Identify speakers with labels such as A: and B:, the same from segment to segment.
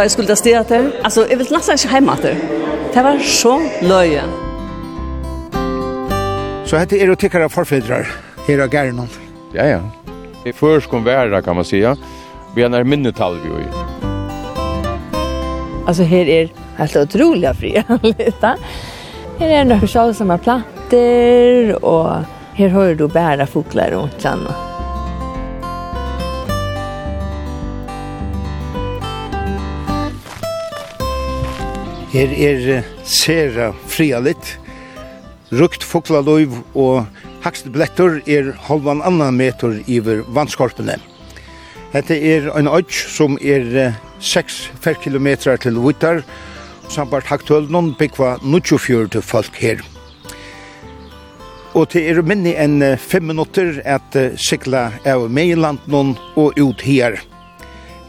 A: ta jeg skulle ta sted etter. Altså, jeg vil nesten ikke hjemme til. Det var så løye.
B: Så hette er jo tikkere forfedrar her av Gjernon.
C: Ja, ja. I førskom verda, kan man säga. Vi har minnetal vi jo
D: i. Altså, her er helt utrolig fri. her er noen sjål som er planter, og her hör du bæra fokler rundt landet.
B: Her er sera frialit, rukt foklaløyv og hakstblettor er halvan annan meter iver vannskorpene. Hette er en ødj som er 6 ferkilometrar til vittar, sambart haktøl noen byggva 24 til folk her. Og til er minni enn 5 minutter at sikla av meiland og ut her.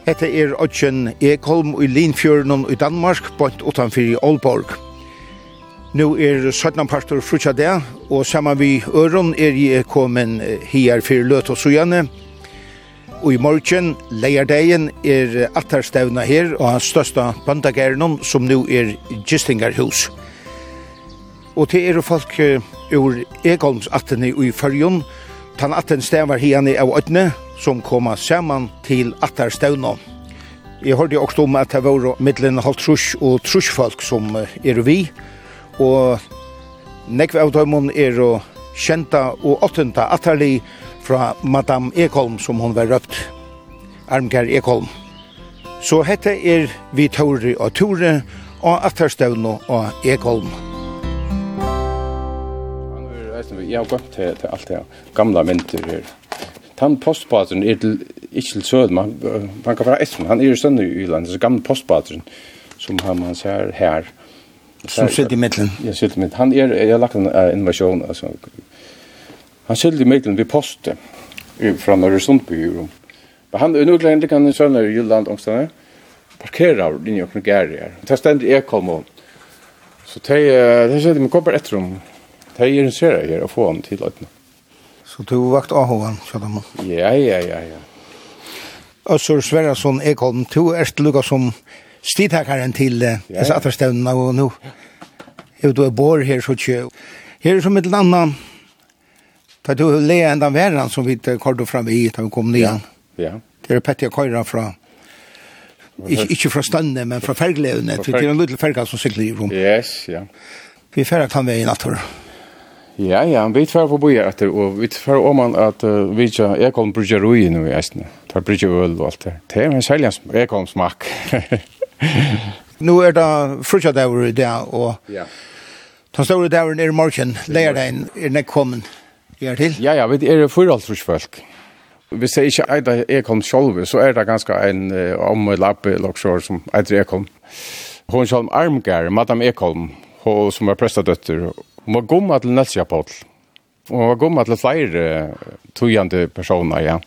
B: Hette er Odgen Ekholm i Linfjörnen i Danmark, bort utanfor i Aalborg. Nå er 17 parter frutja det, og saman vi øron er jeg kommet her for løt og sujane. Og i morgen, leierdegen, er atterstevna her, og hans største bandagernon, som nå er Gistingarhus. Og til er folk ur Ekholms attene i Fyrjon, og Tan atten stavar hiani av ötne som koma saman til attar stavna. Jeg hørte også om at det var middelen halvt trus og trusfolk som er vi, og nekve av døymon er kjenta og åttenta atterli fra Madame Ekholm som hon var røpt, Armgar Ekholm. Så hette er vi Tore og Tore og atterstavn og Ekholm.
C: Ekholm jeg har gått til, til alt det gamla mynter her. Tan postpateren er til, ikke til Sødum, man, man kan være Espen, han er jo stønne i Yland, så gamle postpateren, som han, han ser her.
B: Som sitter i midten.
C: Ja, sitter i midten. Han er, jeg har lagt en uh, innovasjon, altså, han sitter i midten ved postet, fra Norresundby, Men Han er nok lenge, han er sønner i Yland, omstående, parkerar linje og knugger her. Det er stendig kom og Så det er, det så det kommer etter om de er interesserade her å få han til løytene.
B: Så du har vakt av honom, kjødde
C: Ja, ja, ja, ja.
B: Øssur Sverrasson Ekholm, du er til lukka som stidhækaren til eh,
C: ja, ja.
B: disse atterstevnene og nå. Jeg du er bor her, så ikke. Her er som et eller annet, da du leer enda verden som vi kordet fram i, da vi kom nyan.
C: Ja. ja.
B: Det er Petja Køyra fra, ikke, ikke fra stønne, men fra ferglevene, det er en liten ferga som sykler i rom.
C: Yes, ja.
B: Vi ferga kan vi i natt,
C: Ja, ja, vi tar på boja etter, og vi tar om man at uh, vi ikke Ekholm brygger rui nu i eisne. Tar brygger øl og alt det. Det er en særlig Ekholm smak.
B: Nå er det frutja dagur i dag, og
C: ja.
B: den store dagur er i morgen, leirdagen er nek kommen. Er til?
C: Ja, ja, vi er fyraltrus folk. Hvis jeg ikke eier Ekholm selv, så er det ganske en uh, om lappe loksjår som eier Ekholm. Hon sjolv armgær, Madame Ekholm, hon som er prestadøtter, må gomma til Nølsja Paul. Og må gomma til flere tøyande personer, ja.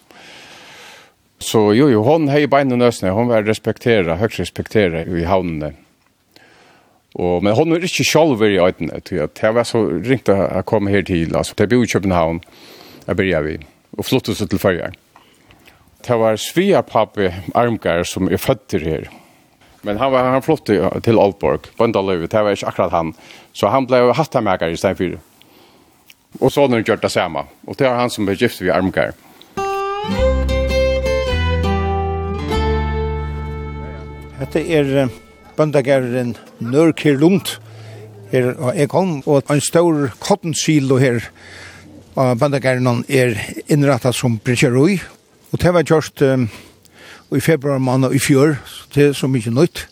C: Så jo, jo, hon hei beinen nøsne, hon var respektera, høgst respektera i havnene. Og, men hon er ikke sjálf i øyden, at jeg. Det var så ringt å komme her til, altså. Det bor i København, jeg byrja vi, og flottet seg til fyrir. Det var Svea pappi Armgar som er født her, Men han var han flott till, till Oldborg, Bondalövet, det var ikke akkurat han. Så han blev hattamäkare i stedet för. Och så har gjort det samme. Och det är han som blev gift ved Armgar.
B: Dette er bøndagæren Nørkir Lund. Her, er jeg kom, og en stor kottensilo her. Og bøndagæren er innrettet som brisjerøy. Og det var just um, i februar måned i fjør, så det er så mye nytt.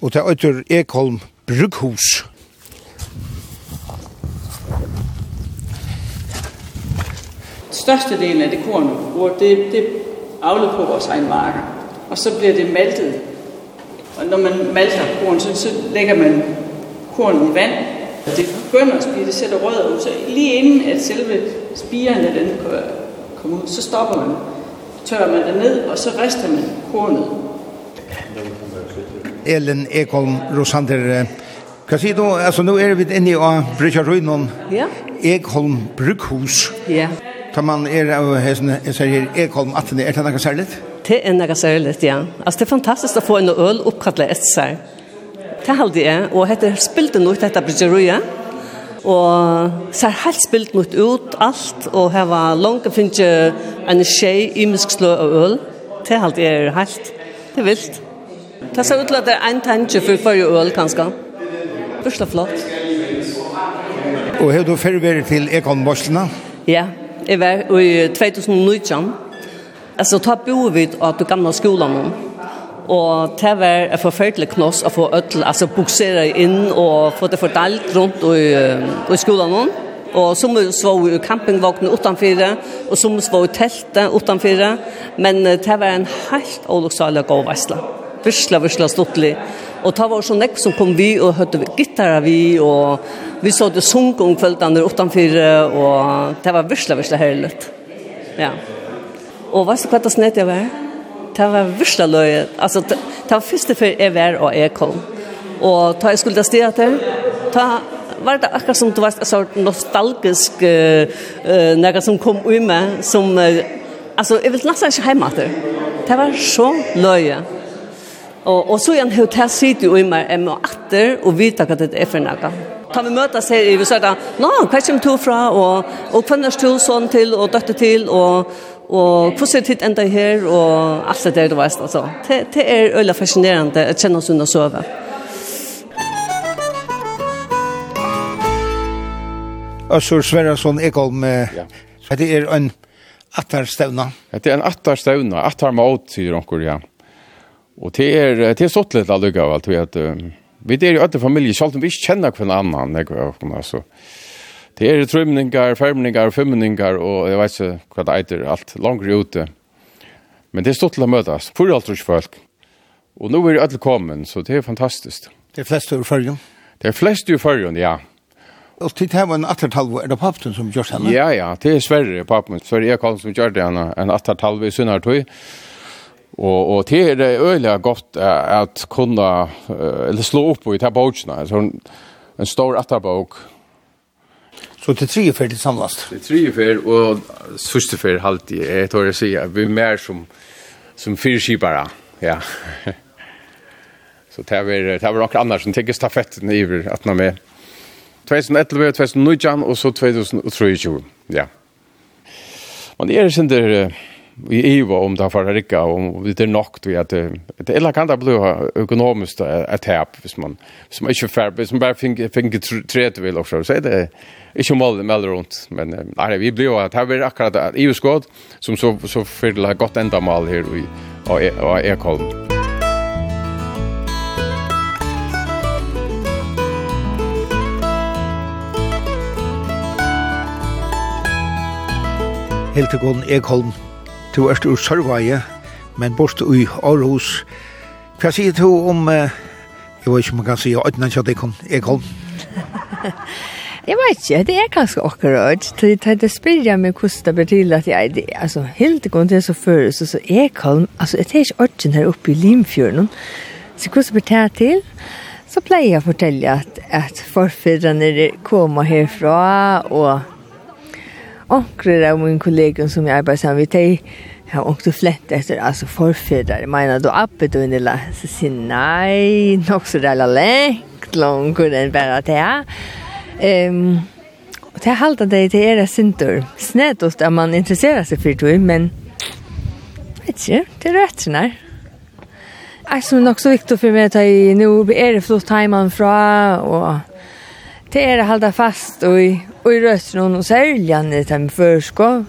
B: Og det er etter Ekholm Brygghus.
E: Største delen af det korn, hvor det, det avler på vores egen marker, og så bliver det maltet. Og når man malter korn, så, så lægger man korn i vand, og det begynder at spire, det sætter rødder ud. Så lige inden at selve spirene den kommer ud, så stopper man tørrer man det ned, og så rister man kornet.
B: Ellen Ekholm Rosander, hva sier du? Altså, nå er vi inne i Brygjarøynon.
A: Ja.
B: Ekholm Brukhus.
A: Ja.
B: Da man er av hesten, jeg sier her, Ekholm 18, er det noe særlig?
A: Det er noe særlig, ja. Altså, det er fantastisk å få en øl oppkattelig etter seg. Det halde jeg, og hette spilte nok dette Brygjarøyet og ser helt spilt mot ut alt, og her var langt å finne en skje i musklø og øl. Det er alt er helt, det er vilt. Det ser ut til at det er en tanke for forrige øl, kanskje. Først og flott.
B: Og har du ferdig til Ekonborslene?
A: Ja, jeg var i 2019. Altså, ta bo vid at du gamle skolen nå. Og det var en forferdelig knoss å få ødel, altså buksere inn og få det fordelt rundt i, i skolen nå. Og som så i campingvåkene utenfor, og som så i teltet utenfor, Men det var en helt olukksalig god veisle. Vørsla, vørsla, stortlig. Og det var så nekk som kom vi og hørte gitarra vi, og vi så det sunk om kveldene utenfor, og det var vørsla, vørsla herlig. Ja. Og vet du hva det snedet jeg var? det var virkelig løye. Altså, det var første før jeg var og jeg kom. Og da jeg skulle stå til, da var det akkurat som du var så nostalgisk uh, noe som kom ut med, som, uh, altså, jeg vil nesten ikke hjemme til. Det var så løye. Og, og så igjen har det sitt jo i meg, jeg må atter og vite hva det er for noe. Kan vi møtes her, vi sier da, nå, hva kommer du fra, og, og hva er du sånn til, og døtte til, og og hvordan tid enda her, og alt det der du veist, altså. Det, det er øyla fascinerende å kjenne oss under sove.
B: Øssur Sverresson Ekholm, ja. det er en attarstevna.
C: Det er en attarstevna, attarmåt, sier onkur, ja. Og det er, det er sått litt allukavalt, vi er jo alle familie, selv om vi ikke kjenner hver vet, altså. Ja Det er trymningar, fermningar, femningar og jeg vet ikke hva det eiter, alt langere ute. Men det er stått til å møtes, for alt rus folk. Og nå er alle kommet, så det er fantastisk.
B: Det er flest ur fyrjon?
C: Det er flest ur fyrjon, ja.
B: Og til det var en attertalv, er det pappen som gjør henne?
C: Ja, ja, det er Sverre pappen, Sverre Ekallen som gjør det henne, en attertalv i Sunnartøy. Og, og det er øyelig godt at kunne, eller slå opp i det her bøkene, en stor atterbøk,
B: Så det tre fer til samlast.
C: Det tre fer og sista fer halt i ett år så jag vi mer som som fyrskipare. Ja. så det var det var också andre som tänker stafetten över at när med 2011 2019 og så 2023. Ja. Men det er sen där i EU om det för rikka, och det er nok, vi at det eller kan det bli økonomisk et tap hvis man hvis man ikke er ferdig, hvis man bare finner tre til vil, också så det ikke mål, mal med rundt, men nei, vi blir jo, att här är akkurat EU-skåd, som så så för det har gått ända mal här i och Ekholm.
B: Hildegon Ekholm Du er ur sørvaje, men borte i Aarhus. Hva sier du om, uh, jeg vet ikke om man kan si, Øyden Kjødikon, Ekholm?
D: Jeg vet ikke, det er ganske akkurat. Det er spyrir jeg meg hvordan det blir til at jeg, det, altså, helt ikke om til så før, så, så Ekholm, altså, jeg tar ikke Øyden her oppe i Limfjorden, så hvordan blir det til? Så pleier jeg å fortelle at, at forfedrene kommer herfra, og onkrar av min kollega som jag arbetar sammen med, de har också och flett efter alltså förfäder. Jag menar då uppe då inne där så säger nej, nog så där långt, långt än bara det. Ehm Och det halta det till era syntor. Snett oss där man intresserar sig för det, men vet inte, det är rätt sånär. Alltså, som är också viktigt för mig att jag nu är det flott hemma från och Det är att hålla fast och i, och i rösten och säljan i den förskå.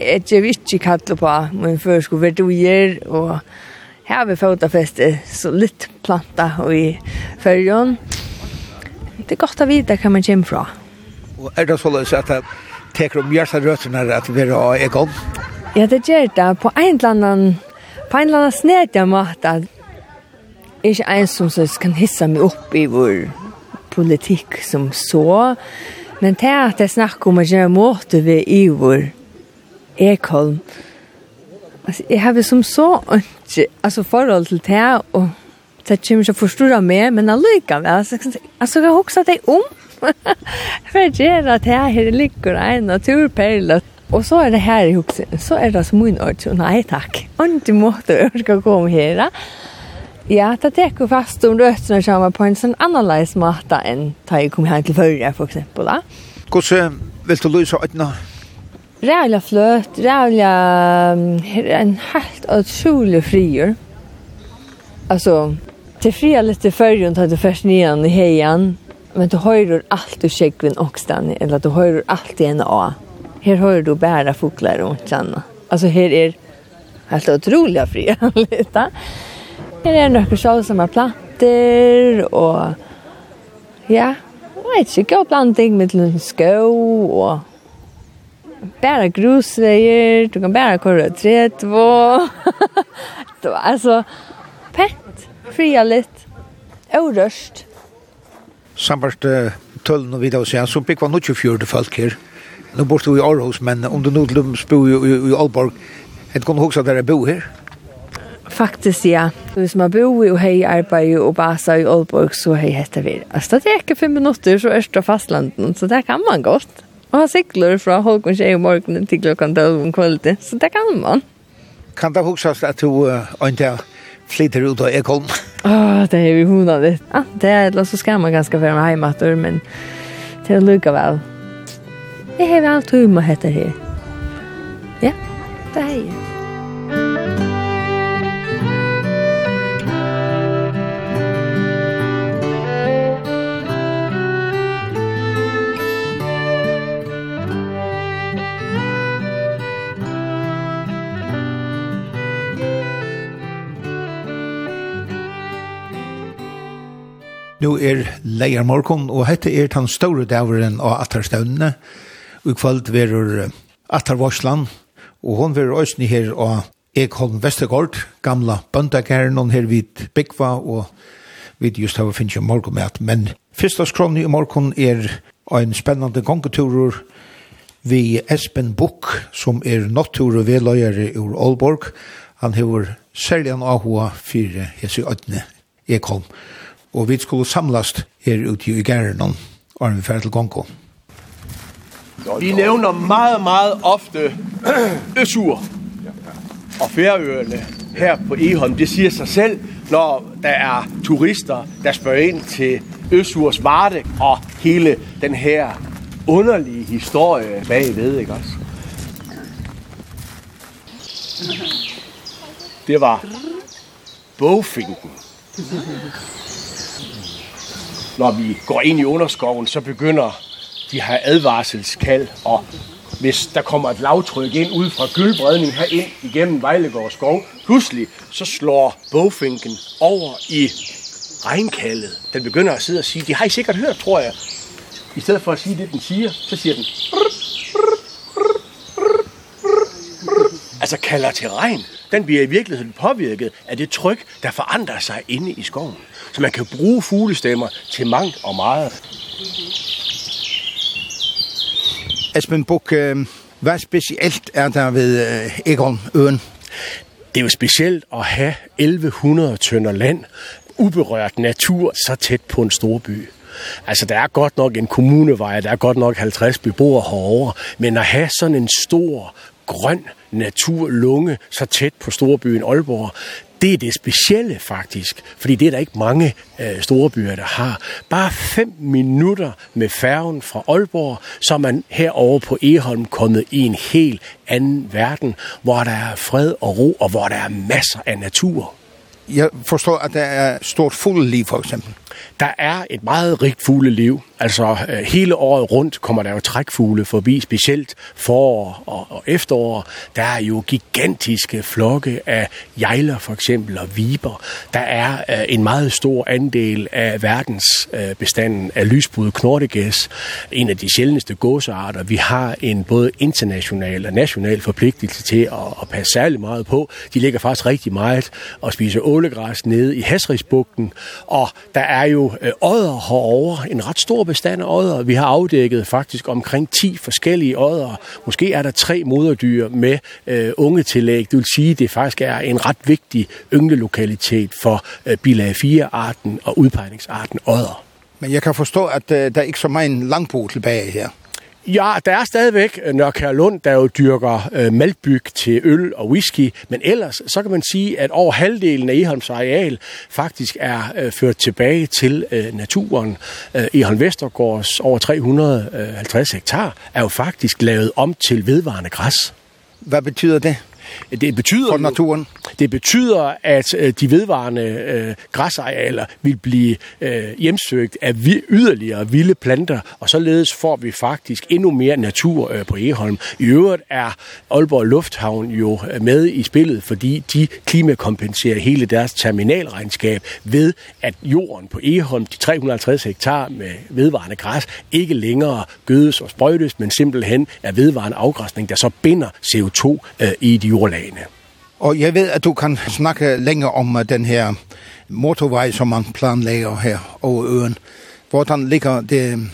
D: Jag ger inte kalla på min gjør, og och här vi fotafäste så litt planta och i førjon. Det er godt å vite kan man kommer fra.
B: Och är det så att det teker om hjärsta rötterna att vi är igång?
D: Ja, det gjør det. På en eller annen, på en eller annen snedja måte, att ikke en som kan hissa meg opp i vår politikk som så, men det er at jeg snakker om å gjøre måte ved Ivor Ekholm. Altså, jeg har som så ikke altså, forhold til det, og det kommer ikke å forstå meg, men allikevel, altså, altså, jeg har også det om. For jeg gjør at jeg her ligger en naturperle, Og så er det her i huset, så er det som min ord, nei takk. Andre måte å ønske å komme her, Ja, det teker fast om røttene kommer på en sånn annerledes måte enn da jeg kom hjem til førre, for eksempel. Da.
B: Hvordan vil du løse øynene?
D: Rævlig fløt, rævlig en helt utrolig frier. Altså, det frier litt til førre, da du først nyan i heien, men du hører alt du skjekkvinn åkstan, eller du hører alt i en av. Her hører du bare fokler rundt kjenne. Altså, her er helt utrolig frier litt, da. Her er noen sjål som har planter, og ja, jeg vet ikke, gå planting med en skå, og bara grusveier, du kan bara kora tret, og det var altså pent, fria litt, orørst.
B: Sambarst uh, tøllen og videre og sen, så bygg var nok fjørde folk her. Nå borte du i Aarhus, men om du nå til bor jo i i, i Aalborg, er det kun huske at dere bor her.
D: Faktisk, ja. Hvis man bor og hei arbeid og basa i Aalborg, så hei heter vi. Altså, det er ikke fem minutter, så er det fastlanden, så det kan man godt. Og han sikler fra Håkon Kjei om morgenen til klokken 12 om kvalitet, så det kan man.
B: Kan det huksas at du ønte uh, flyter ut av Ekholm?
D: Åh, det er vi hona litt. Ja, det er et så skal man ganske være med heimater, men det er lukka vel. Det er vi alt humor heter her. Ja, det er jeg.
B: Nu er leier morgon, og hette er den store daveren av Attarstøvnene. Og i kveld verur Attar Vorsland, og hon verur òsni her av Ekholm Vestergaard, gamla bøndagæren, og her vid Bekva, og vid just hava finnst jo morgon med at, men fyrsta skroni i morgon er ein spennande gongeturur vi Espen Bukk, som er nottur og veløyere ur Aalborg. Han hever særlig en ahua fyrir hese ødne Ekholm. Ekholm og vi skulle samlast her ute i Gæren og vi færd til Gongo.
F: Vi nævner meget, meget ofte Øsur og Færøerne her på Eholm. Det siger sig selv, når der er turister, der spørger ind til Øsurs Varde og hele den her underlige historie bagved, ikke også? Det var bogfinken når vi går ind i underskoven, så begynder de her advarselskald, og hvis der kommer et lavtryk ind ud fra gyldbredning her ind igennem Vejlegård skov, pludselig så slår bogfinken over i regnkaldet. Den begynder at sidde og sige, det har I sikkert hørt, tror jeg. I stedet for at sige det, den siger, så siger den altså kalder til regn, den bliver i virkeligheden påvirket af det tryk, der forandrer sig inde i skoven. Så man kan bruge fuglestemmer til mangt og meget.
B: Esben Buk, hvad specielt er der ved Egon-øen?
F: Det er jo specielt at have 1100 tønder land, uberørt natur, så tæt på en stor by. Altså, der er godt nok en kommunevej, der er godt nok 50 beboere herovre, men at have sådan en stor, grøn naturlunge så tæt på storbyen Aalborg, det er det specielle faktisk, fordi det er der ikke mange øh, store byer, der har. Bare 5 minutter med færgen fra Aalborg, så er man herovre på Eholm kommet i en helt anden verden, hvor der er fred og ro, og hvor der er masser af natur.
B: Jeg forstår, at der er stort fugleliv for eksempel.
F: Der er et meget rigt fugleliv. Altså hele året rundt kommer der jo trækfugle forbi, specielt forår og, og efterår. Der er jo gigantiske flokke af jejler for eksempel og viber. Der er øh, en meget stor andel af verdens øh, bestanden af lysbrud knortegæs. En af de sjældneste gåsearter. Vi har en både international og national forpligtelse til at, at passe særlig meget på. De ligger faktisk rigtig meget og spiser ålegræs nede i Hasrigsbugten. Og der er er jo øh, odder herovre, en ret stor bestand af odder. Vi har afdækket faktisk omkring 10 forskellige odder. Måske er der tre moderdyr med øh, unge tillæg. Det vil sige, at det faktisk er en ret vigtig ynglelokalitet for øh, bilag 4-arten og udpegningsarten odder.
B: Men jeg kan forstå, at øh, der er ikke så meget langbo tilbage her.
F: Ja, der er stadigvæk Nørkær Lund, der jo dyrker øh, maltbyg til øl og whisky, men ellers så kan man sige, at over halvdelen af Eholms areal faktisk er øh, ført tilbage til øh, naturen. Øh, Eholm Vestergaards over 350 hektar er jo faktisk lavet om til vedvarende græs.
B: Hvad betyder det?
F: det betyder
B: for naturen.
F: Det betyder at de vedvarende øh, græsarealer vil blive øh, hjemsøgt af vi, yderligere vilde planter, og således får vi faktisk endnu mere natur øh, på Eholm. I øvrigt er Aalborg Lufthavn jo med i spillet, fordi de klimakompenserer hele deres terminalregnskab ved at jorden på Eholm, de 350 hektar med vedvarende græs, ikke længere gødes og sprøjtes, men simpelthen er vedvarende afgræsning, der så binder CO2 øh, i de jord overlagene.
B: Og jeg ved, at du kan snakke længere om den her motorvej, som man planlægger her over øen. Hvordan ligger det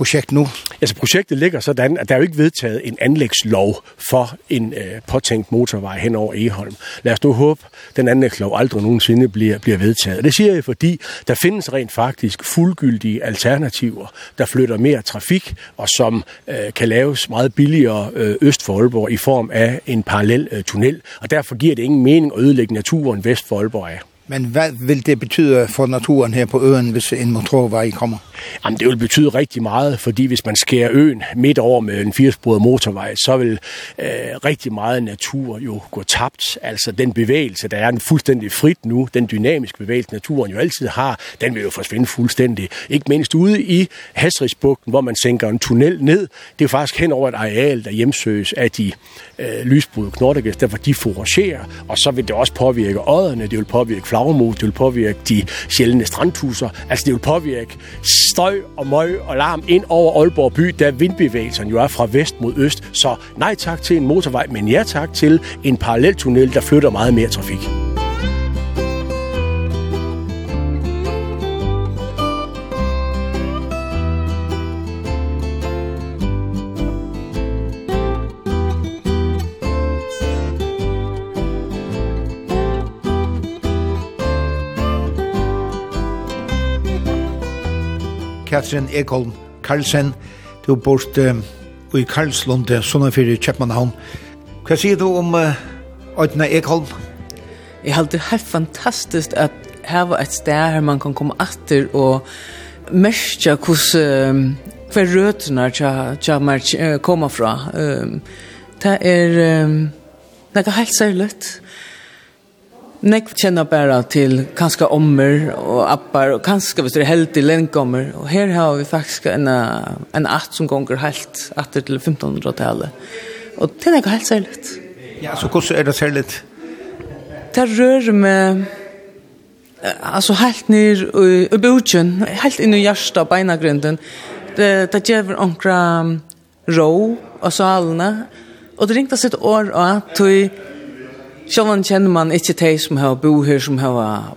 B: projekt nu?
F: Altså projektet ligger sådan, at der er jo ikke vedtaget en anlægslov for en øh, påtænkt motorvej hen over Eholm. Lad os nu håbe, den anlægslov aldrig nogensinde bliver, bliver vedtaget. Det siger jeg, fordi der findes rent faktisk fuldgyldige alternativer, der flytter mere trafik, og som øh, kan laves meget billigere øh, øst for Aalborg i form af en parallel øh, tunnel. Og derfor giver det ingen mening at ødelægge naturen vest for Aalborg af.
B: Men hvad vil det betyde for naturen her på øen, hvis en motorvej kommer?
F: Jamen, det vil betyde rigtig meget, fordi hvis man skærer øen midt over med en firesporet motorvej, så vil øh, rigtig meget natur jo gå tabt. Altså den bevægelse, der er den fuldstændig frit nu, den dynamiske bevægelse, naturen jo altid har, den vil jo forsvinde fuldstændig. Ikke mindst ude i Hasrigsbugten, hvor man sænker en tunnel ned. Det er faktisk hen over et areal, der hjemsøges af de øh, lysbrud knortegæs, derfor de foragerer, og så vil det også påvirke ådderne, det vil påvirke lavmål, det vil påvirke de sjældne strandhuser, altså det vil påvirke støj og møg og larm ind over Aalborg by, da vindbevægelsen jo er fra vest mod øst. Så nej tak til en motorvej, men ja tak til en paralleltunnel, der flytter meget mere trafik.
B: Katrin Ekholm Karlsen, du bort uh, i Karlslunde, Sunnafyrir, Kjepmanhavn. Hva sier du om uh, Øytna Ekholm?
E: Jeg halte det helt fantastisk at her var et sted her man kan komme atter og merke hvordan um, hver røtene tja, kommer fra. Det er um, det er helt særlig. Nek kjenner bare til kanskje ommer og appar, og kanskje hvis det er helt i lenkommer. Og her har vi faktisk en, en art som gonger helt etter til 1500-tallet. Og det er ikke helt særlig.
B: Ja, så hvordan er det særlig?
E: Det rører med altså helt ned i, i bøtjen, helt inn i hjertet og beinagrunden. Det, det gjør omkring rå og salene. Og det ringte sitt år av til Sjålan kjenner man ikke de som har bo her, som har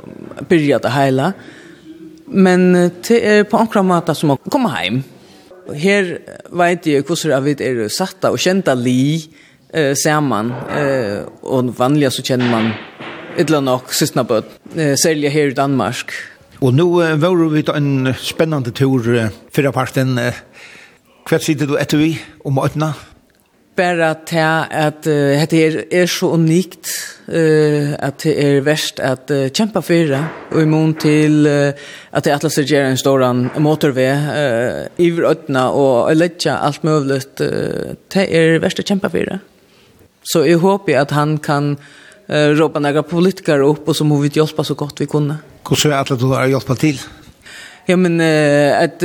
E: byrjat det hele. Men det er på enkla måte som å komme hjem. Her vet jeg hvordan vi er satt og kjent li eh, sammen. Eh, og vanlig så kjenner man et eller annet siste bød, eh, særlig her i Danmark.
B: Og nå eh, var vi en spennende tur eh, fyrre parten. Eh, Hva sitter du etter vi om åttene?
E: Ja bara ta at hetta er er så unikt eh at det er verst at kjempa fyra og i mån til at det atlas er en stor motorveg eh i øtna og leggja alt mövligt det er verst at kjempa fyra så jeg håper at han kan ropa några politiker upp och så må vi hjelpa så gott vi
B: kunde. Hur så att du har hjelpa till?
E: Ja men att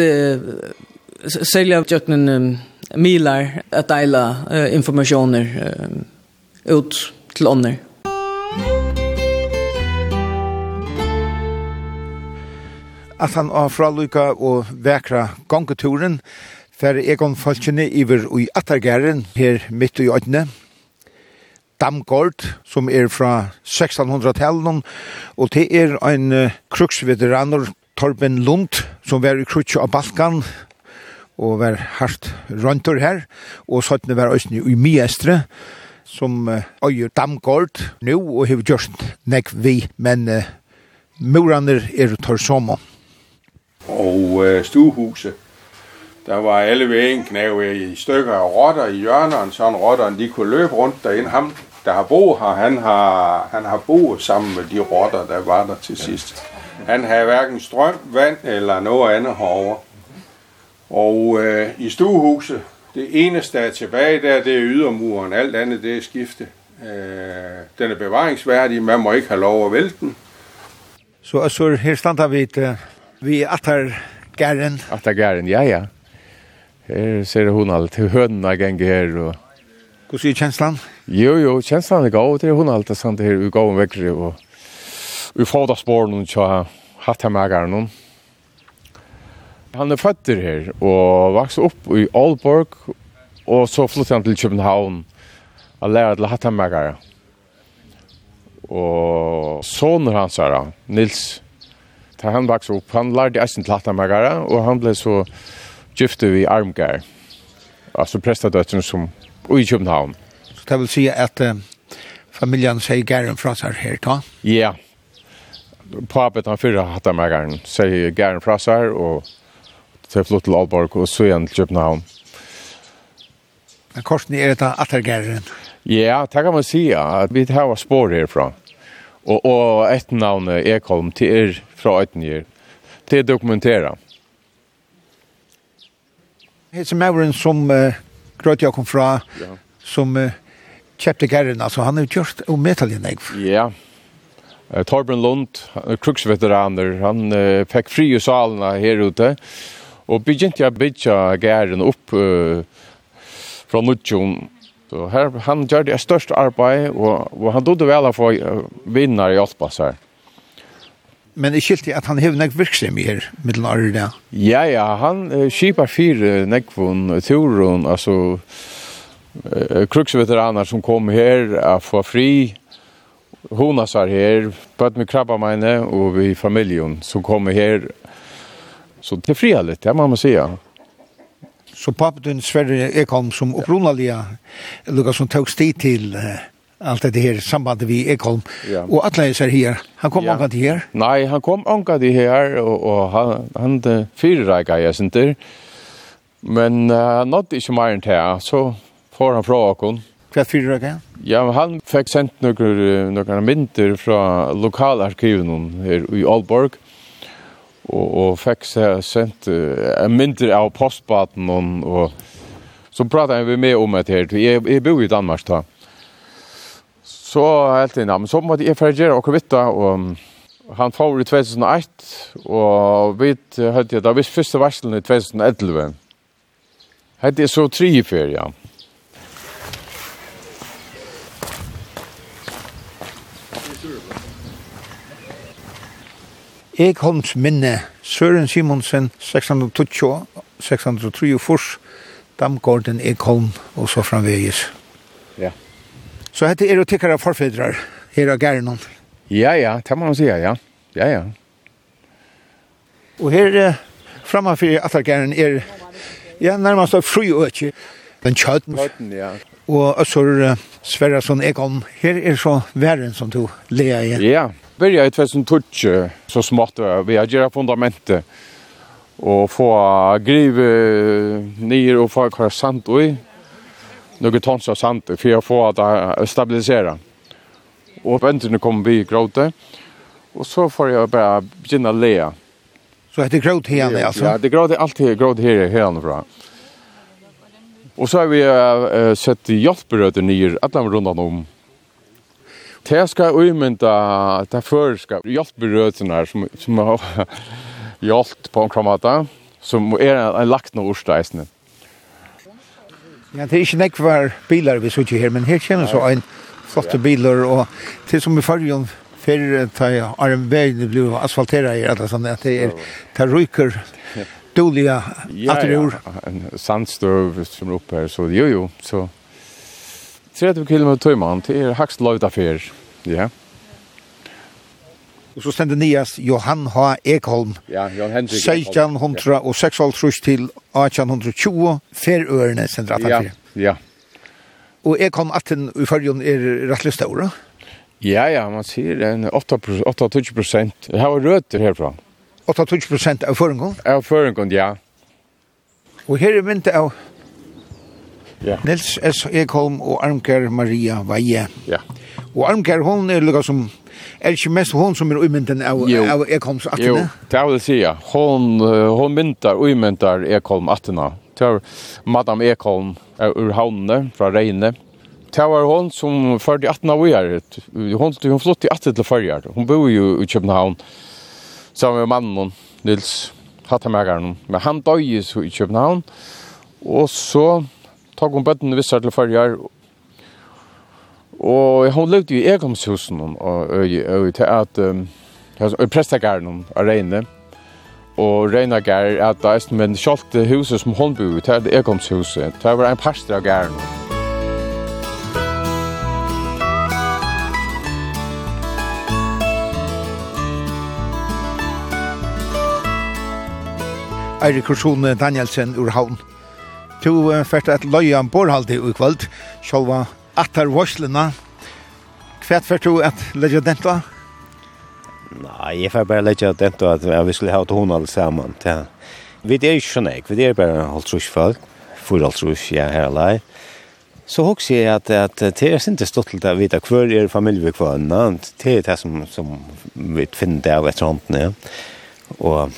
E: sälja uh, milar att dela uh, informationer uh, ut till andra.
B: At han av fraluka og vekra gongeturen fer egon folkene iver i Attergæren her midt i ødne. Damgård, som er fra 1600-tallet, og det er en uh, kruksveteraner Torben Lund, som var i krutsk av Balkan, og var hardt rundt her, og sånn var også i Miestre, som øyer damgård nå, og har gjort nek vi, men uh, muraner er tar.
C: Og uh, stuehuset, der var alle ved knæve i stykker af rotter i hjørnerne, sånn rotterne de kunne løbe rundt derinde. Ham, der har bo her, han har, han har boet sammen med de rotter, der var der til sidst. Han havde hverken strøm, vand eller noget andet herovre. Og øh, i stuehuset, det eneste der er tilbage der, det er ydermuren. Alt andet, det er skifte. Øh, den er bevaringsværdig, man må ikke have lov at vælte den.
B: Så så her stander vi, et, vi er Atter gæren,
C: ja, ja. Her ser hun alt, hønene ganger her. Og...
B: Hvordan er kjenslan?
C: Jo, jo, kjenslan er god. Det er hun alt, det er sant, det her, vi går om. Og... Vi får da spåren, og hatt her med gæren, og Han er føtter her og vokste opp i Aalborg, og så flyttet han til København og lærte til hattemegere. Og sonen hans her, Nils, da han vokste opp, han lærte eisen til hattemegere, og han ble så gifte i Armgær, altså prestadøttene som i København.
B: Så det vil si at uh, familien sier gæren fra seg her, da?
C: Ja. Yeah. Papet han fyrre hattemegeren sier gæren fra seg, og til flott til Aalborg og så igjen til København.
B: Men korsen er et av attergæren?
C: Ja, det kan man si, at vi har spår herfra. Og, og et navn Ekholm til er fra Øytengjer. Det er
B: dokumentera. Hetse Mauren som uh, grøt jeg kom fra,
C: ja.
B: som uh, kjøpte gæren, altså han har gjort om umetallig jeg.
C: Ja, Torben Lund, kruksveteraner, han uh, fikk fri i salene her ute, Og begynte jeg å bygge gæren opp uh, fra Nudjon. Så her, han gjør det største arbeid, og, og han dodde vel å få vinner i Alpas her.
B: Men det skilte at han hevde nek virksom i her, middelen av det.
C: Ja, ja, han uh, skipar fire nekvun, turun, altså uh, kruksveteraner som kom her, uh, få fri, honasar her, bøtt med krabba meine, og vi familjon som kom her, Så det er fria litt, det man måste säga.
B: Så pappa din Sverre Ekholm som upprunaliga Lucas som tog sti till uh, allt det här sambandet vi Ekholm
C: ja.
B: och alla är så här. Han kom
C: ja.
B: anka till här.
C: Nej, han kom anka till här och, och han han fyrräka jag synte. Men uh, nådde ikke mer enn här så får han frågan.
B: Hva fyrir dere?
C: Ja, han fikk sendt noen, noen mynter fra lokalarkiven her i Aalborg og, og fikk sendt uh, mindre av postbaten og, og så pratet vi med om det her. Jeg, jeg bor i Danmark da. Så helt inn, men så måtte jeg ferdigere og kvitta, og han får i 2001, og vi hørte jeg da visst første varselen i 2011. Hette jeg så tre i ferie, ja.
B: Ekholms minne, Søren Simonsen, 620, 643, Damgården, Ekholm, og så framvegis.
C: Ja.
B: Så hette er og tikkere forfedrar, her av Gernon.
C: Ja, ja, det må man sige, ja. Ja, ja.
B: Og her framme for gæren er ja, nærmest av fru ikke. Den kjøten.
C: Kjøten, ja.
B: Og Øssur Sverresson Ekholm, her er så væren som du leer i.
C: Ja, börja i 2012 så smått vi har gjort fundamentet och få grive ner och få kvar sant och några tons av sant för att få det stabilisera. Och väntan kommer vi gråte. Och så får jag bara å lea.
B: Så heter gråt här alltså?
C: Ja, det gråt allt här, her här här bra. Och så har vi uh, sett hjälpbröder ner alla rundt om Det ska uimynda det förska hjältberötena som, som har hjälpt på en kramata som är en lagt noe orsteisne.
B: Ja, det er ikke nekk var bilar vi sitter her, men her kommer så en flotte bilar, og til som i fargen før ta vegen blir asfaltera i alle sånn, at det er ta ryker dåliga atterur.
C: En sandstøv som er oppe her, så jo jo, så 30 km tøyman, det er hakst løyt affær. Ja.
B: Og så stendte Nias Johan H. Ekholm.
C: Ja, Johan Henrik Ekholm.
B: 1600 og 600 til 1820, ferøerne sender at
C: Ja, ja.
B: Og Ekholm 18 i førjen er rettelig større.
C: Ja, ja, man sier en 8-20 prosent. Jeg har røter herfra.
B: 8-20 prosent av
C: føringen? Av føringen, ja.
B: Og her er myntet av
C: Ja.
B: Nils S. Ekholm og Armker Maria Veie.
C: Ja.
B: Og Armker, hon er lukka som, er ikke mest hon som er uymynden av,
C: jo.
B: av Ekholms attene?
C: Jo, det vil si, ja. hon, hon myntar, uimyntar Ekholm attene. Det var Madame Ekholm er ur havnene, fra Reine. Det var hon som førde 18 av år. Hon, hon flott i 18 til førjar. Hon bor jo i København sammen med mannen, Nils Hattamægaren. Men han døg i København. Og så tog hon bøtten vissar til farger, og hon levde i ekomshusen, og og, og til at, og prestegæren av Reine, og Reina gær, at det er men kjalt huset som hon bor i, det er ekomshuset, det var en parster av gæren.
B: Eirik Kursone Danielsen ur Havn. Du fært et løyan borhaldi i kvöld, sjálva attar varslina. Hvert fært du et leggja denta?
G: Nei, jeg fært bare leggja denta at vi skulle ha hon alle saman. Ja. Vi er ikke sånn ek, vi er bare halvtrus folk, fyr halvtrus, ja, her alai. Så hokser jeg at, at det er ikke stått til å vite hver er familie hver, det er det som, som vi finner det av etter hånden, ja. Og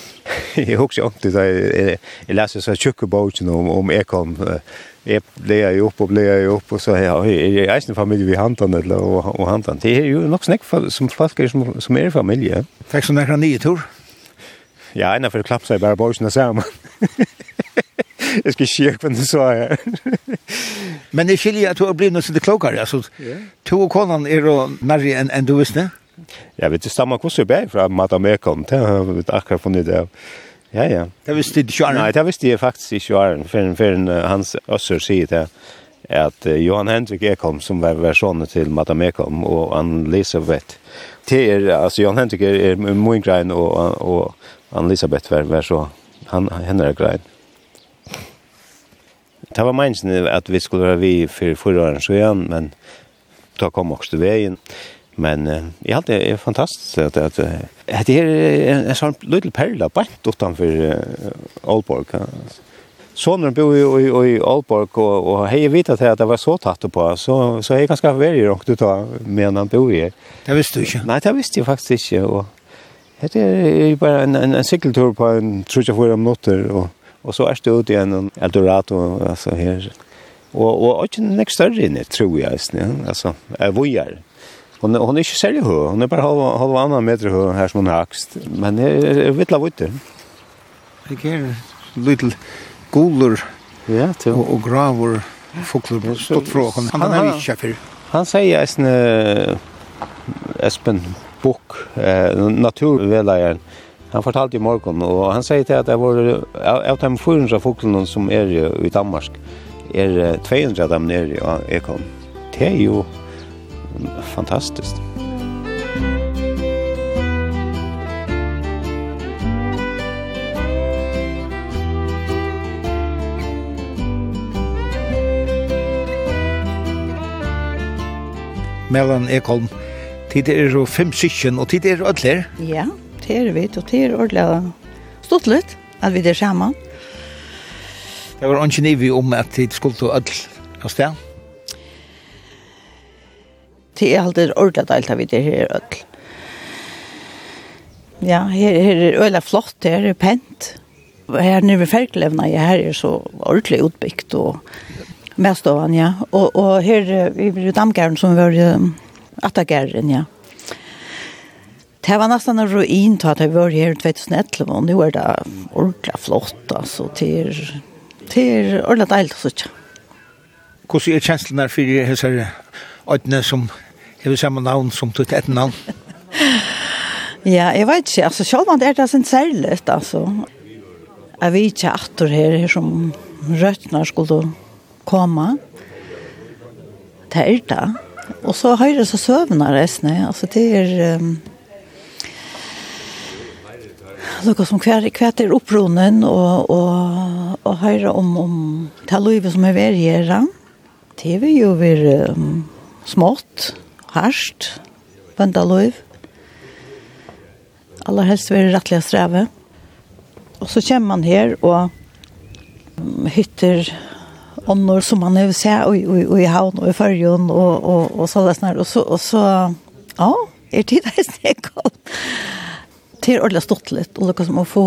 G: jag husker det så jag läste så tjocka boken om om jag kom jag blev ju upp och blev ju upp och så här i egen familj vi hantan eller och, och hantan det är ju nog snack som folk är som som är familj
B: tack så nära nio tur
G: ja ena för klapp sig bara boken samman jag ska se vad du så her.
B: men det skiljer at du har blivit något så det klokare To og konan er jo närre enn än du visste
G: Ja, vet du, stammer hvordan jeg ble fra Madame Ekholm, det har vi akkurat funnet det. Ja, ja.
B: Det visste ikke Arne?
G: Nei, det visste jeg faktisk ikke Arne, før hans øsser sier det at Johan Henrik Ekholm, som var versjonen til Madame Ekholm, og Anne-Elisabeth, det er, altså Johan Henrik er, er min grein, og, og Anne-Elisabeth var, var så, han, henne er grein. Det var meningen at vi skulle være vi for forrige åren så igjen, men da kom også til veien. Ja Men uh, ja, det är fantastiskt att att det är en, en sånn liten perla bant utenfor uh, Aalborg. Sonen bor jo i, i Aalborg och, och hej vet att det var så tatt på så så är ganska värre och du tar med han bor i.
B: Det visste du ikke?
G: Nej, det visste jeg faktiskt ikke. och det är bare en en, en cykeltur på en 34 minutter, för og och och så er det ute i en Eldorado alltså här. Och och inte nästa större inne tror jag, alltså. Är vojar. Hon hon är inte särskilt hög. Hon är bara halva halva annan meter hög här som hon högst. Men det är vittla vad
B: det. Jag little guller.
G: Ja, till
B: och, och gravor fåglar stått från. Han
G: har
B: inte för.
G: Han säger att en Espen Bok eh naturvägledaren Han fortalte i morgon, og han säger til at det var av de 400 folkene som er i Danmark, er 200 av dem nere i Ekholm. Det är ju fantastiskt.
B: Mellan Ekholm. Tid er jo fem sykken, og tid er ødler.
H: Ja, det er vi, og det er ødler. Stort litt, at vi er sammen.
B: Det var ikke nivet om at tid skulle ødler av sted
H: det er alltid ordentlig deilt av det her ødel. Ja, her, her er øyla flott, her er pent. Her nere ved Ferkelevna, ja, her er så ordentlig utbygd og mest av han, ja. Og, og her i damgæren som var um, attagæren, ja. Det var nästan en ruin til at jeg var här i 2011 og nå er det ordentlig flott alltså till till ordentligt dejligt så tja.
B: Hur ser känslan där för det här som er det samme navn som du et navn?
H: ja, jeg vet ikke. Altså, selv om det er det sin særlig, altså. Jeg vet ikke at her, her som røttene skulle komme. Det er det. Og så høyre så søvner resten. Altså, det er... Um, Lukka som hver, hver er oppronen og, og, og høyre om, om det livet som er vært her. Det er vi jo vært um, smått harsht, bøndaløyv. Aller helst være rettelig streve. Og så kommer man her og hytter ånder som man vil se og, og, og i havn og i fargen og, og, og så det snart. Og så, og så ja, er tid det snakk om. Det er ordentlig stått litt, og det som å få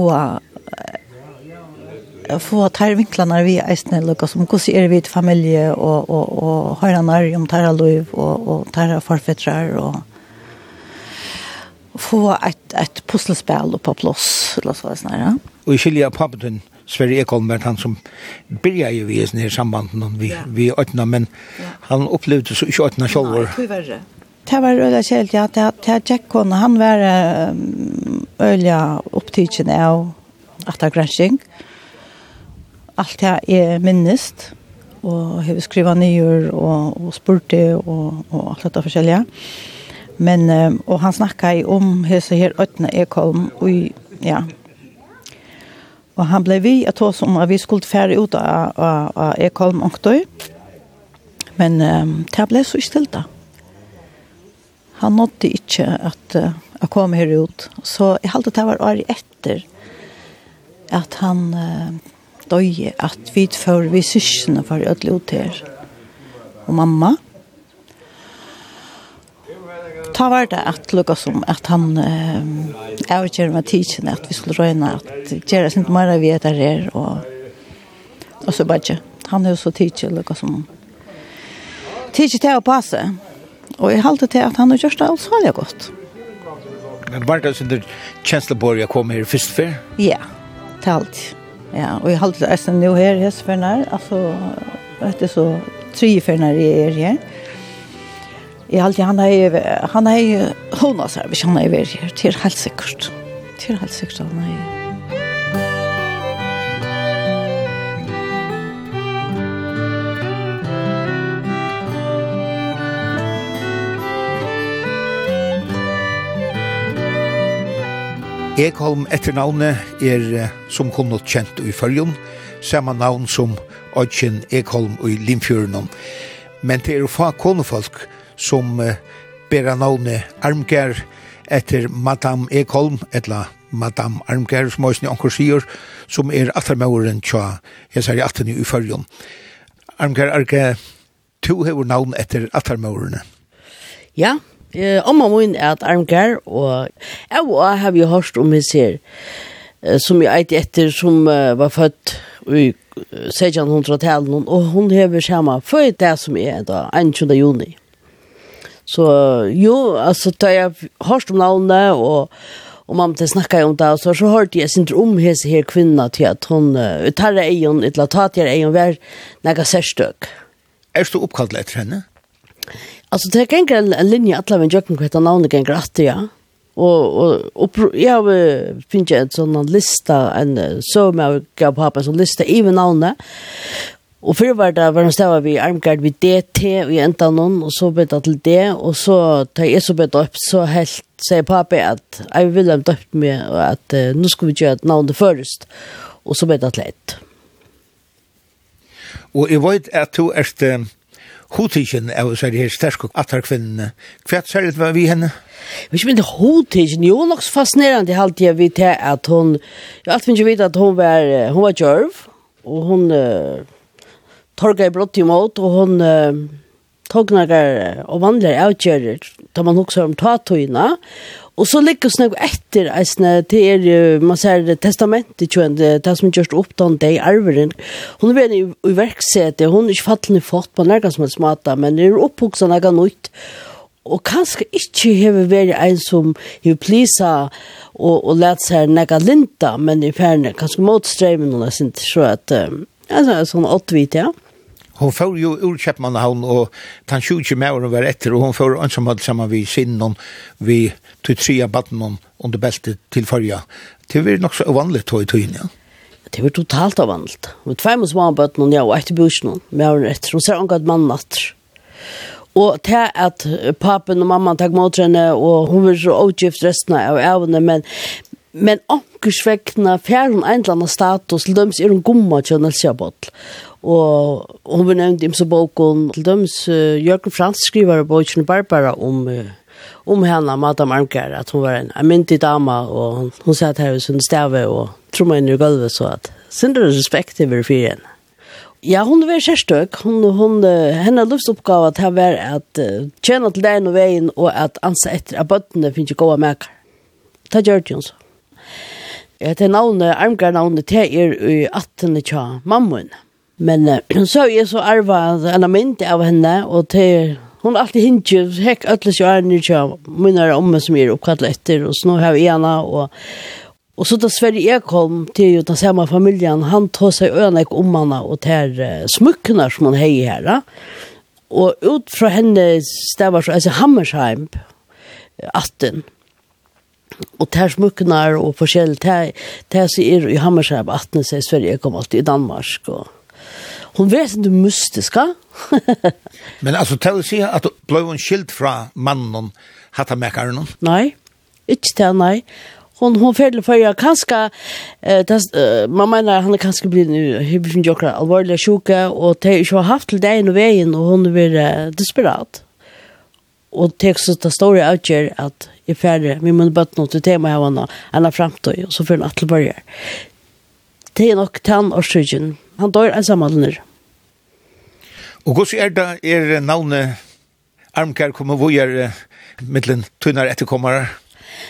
H: få tar vinklarna vi ästna lucka som hur ser vi ut familje och och och höra när om tar lov och och tar farfetrar och få ett ett pusselspel på plats eller så där ja.
B: Och skilja pappen Sverre Ekholm var han som byrjade ju i sånne sambanden vi, vi ötna, men han upplevde så ikke ötna selv.
H: Nei, det var det. Det var øyla kjelt, ja. Det, det Jack Hone, han var øyla opptidsen av attergransking. Ja alt det er minnest, og har skriva nyer, og, og spurte, og, og alt dette forskjellige. Men, og han snackade om hese her Øtne Ekholm, og ja, Og han ble vi at oss om at vi skulle fære ut av, av, av Ekholm og Tøy. Men um, det ble så stilt da. Han nådde ikke at uh, jeg kom her ut. Så jeg halte det var året etter at han uh, døye at vi før vi syskene var ødelig ut her. Og mamma. Ta var det at lukka som at han eh, avgjør med tidsen at vi skulle røyne at gjøre sin mer vi etter her og, og så bare. Han er jo så tidsen lukka som tidsen til å passe. Og jeg halte til at han har gjort det alt så godt.
B: Men var det sånn der kjensleborg jeg kom her først før?
H: Ja, til alt. Ja, og jeg halte eisen nå her, hesferner, altså, vet du, så tre ferner jeg er her. Jeg halte han er, han er, han er, han er, han er, han er, han er, Til helt sikkert, er, han er, han han er,
B: Ekholm etternavnet er som kunnot kjent i følgen, samme navn som Odkjen Ekholm i Limfjøren. Men det er få konefolk som uh, bærer navnet Armgær etter Madame Ekholm, etla Madame Armgær, som også anker sier, som er attermauren tja, jeg sier atten i følgen. Armgær, Arge, to hever navn etter attermaurene.
I: Ja, Eh, omma min er at armgar, og jeg og har jo hørt om hans her, som jeg eit etter, som var født i 1600-tallet, og hun hever samme før det som er da, 21. juni. Så jo, altså, da jeg hørt om navnet, og og mamma til snakka om det, så så hørte jeg sin om hese her kvinna til at hun uh, tar eion, et la tater eion, vær nega særstøk.
B: Er du oppkallet etter henne?
I: Alltså det gänger en, en linje att lämna jöken kvitt han navnet gänger att ja. Och, och, och jag finns en sån lista, en så med jag gav på en sån lista i min navnet. Og før var det var stavet vi armgard vi DT og i enda noen, og så ble det til det, og så tar jeg så ble det opp, så helt sier pappa at jeg vil ha døpt meg, og at uh, nå skal vi gjøre et navn det først, og så ble det til et.
B: Og jeg vet at du er hotigen av så det här starka attarkvinnene. Kvärt så det var vi henne.
I: Vi ska inte hotigen, jo nog fascinerande halt jag vet att hon jag allt vill veta att hon var hon var jerv och hon uh, torkade i brott emot och hon uh, tog några och vandrar avgörer tar man också om tatuina Og så ligger det noe etter, eisne, til er, man ser testamentet, kjøen, det som gjørs opp den dag arveren. Hun er veldig i verksete, hun er ikke fattelig fått på nærkast som helst mata, men det er opphugsa noe nytt. Og kanskje ikke har vært en som har plisa og, og let seg noe linta, men i ferne, kanskje motstreimen hun jeg synes så at, altså, sånn åttvit, ja.
B: Hon får ju ur Kjepmanhavn og tan 20 med var etter og hon får ansamhall saman vi sinnen vi til tre av batten under beltet til förja. Det är nok så uvanlig tog i tøyen, ja.
I: Det var totalt avvandlet. Med tvei små bøtten ja, og etter bøtten, med åren etter, hun ser hun at mannen natter. Og til at papen og mamma takk mot henne, og hun var så utgift resten av evne, men men ankersvekkene fjer hun en eller annen status til døms er hun gomma til Nelsia Botl. Og hun var nevnt imse boken til døms uh, Jørgen Frans skriver i Barbara om uh, om henne, Madame Armkær, at hun var en, en myndig dama, og hun, hun satt her i sin stave og trommet inn i gulvet, så at sindre respekt til hver fyrir henne. Ja, hon var kjærstøk. Hun, hon, henne livsoppgave til å være at uh, tjene til deg og veien, og at anse etter at bøttene finnes ikke gode merker. Det gjør det jo så. Ja, det navnet, armgærnavnet, det er i 18. tja, mammoen. Men uh, så er jeg så arva en mynd av henne, og til hon alltid hinge heck öll så är ni ju mina omme som är uppkallade efter och snå här ena och Och så då Sverige jag kom till ju den samma familjen, han tog sig önek om manna och tär smycknar som hon hej här. Och ut från henne stävar så, alltså Hammersheim, atten. Och tär smycknar och forskjell, tär, tär sig i Hammersheim, atten, så Sverige, kom alltid i Danmark och hon vet inte mystiska.
B: Men alltså tell att att blå hon skild fra mannen hatta mäkaren?
I: Nej, inte det, nej. Hon hon färdle för jag kanske eh das uh, man menar han kanske blir nu hur vi jokra allvarliga sjuka och det har haft till dig och vägen och hon blir uh, desperat. Och texten där står out here att i färre vi måste bara något tema här vanna alla framtid och så för att börja. Det är nog tann och sjön Han dør ensamallner.
B: Og hvordan er det er navnet Armkær kommer hvor er mittlen tunnar etterkommere?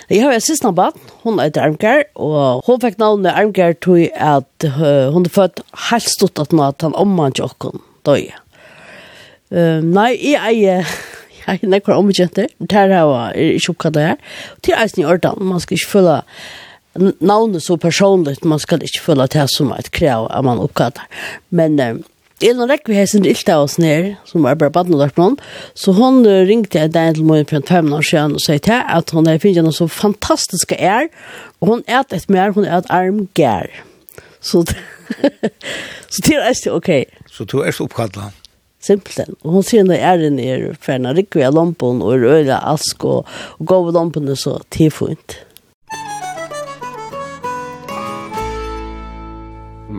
I: Jeg har en siste barn, hun heter Armkær, og hun fikk navnet Armkær til at uh, hun er født helt stort at at han omvann til åkken døg. Uh, nei, jeg er Jeg er nekker omkjente, det her er ikke oppkattet her. Til eisen i ordan, man skal ikke føle navnet så personligt, man skal ikke føle at det er som et krav at man oppgatter. Men eh, en av rekke vi har sin ilt av oss ned, som er bare baden og lagt noen, så hun ringte jeg den til morgen for en fem år siden og sier til at hun er finnet noe så fantastiske er, og hun er et mer, hun er et arm gær. Så, så til er det ok.
B: Så du er så oppgattet?
I: simpelthen. Og hun sier når jeg er nere, ferdig, rikker vi av lompen og rører ask og, og går ved lompen, så tilfunnet.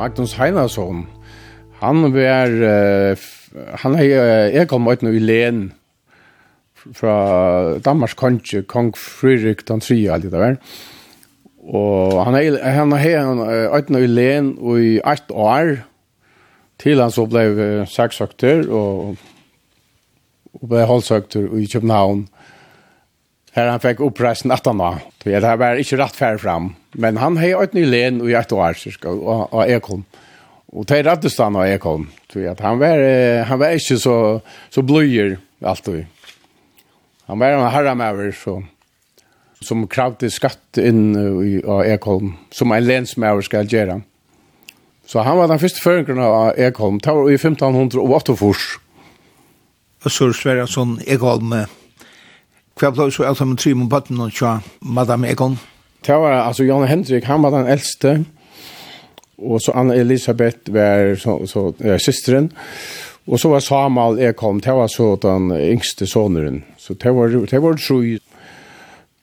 C: Magnus Heinarsson. Han var uh, han er uh, jeg kom ut nå i Len fra Danmarks konge, kong Fredrik den 3, alt det der. Og han er, han er han er nå i Len og i 8 år, til han så ble uh, saksøkter og, og ble holdsøkter i København. Her han fikk oppreisen at han var. Det var ikke rett færre fram. Men han har et ny len og et år, og jeg kom. Og det er rettest han og jeg kom. Han var, han var ikke så, så bløyer alltid. Han var en herremøver, så som kravde skatt inn i Ekholm, som en lensmauer skal gjøre. Så han var den første føringen av Ekholm, det var i 1548.
B: Og Sør sånn Ekholm, Hva ble så alt sammen trim om bøtten og tja Madame Egon?
C: Det var altså Jan Hendrik, han var den eldste. Og så Anna Elisabeth var så, så, ja, systeren. Og så var Samuel Ekholm, det var så den yngste soneren. Så det var, det var tru.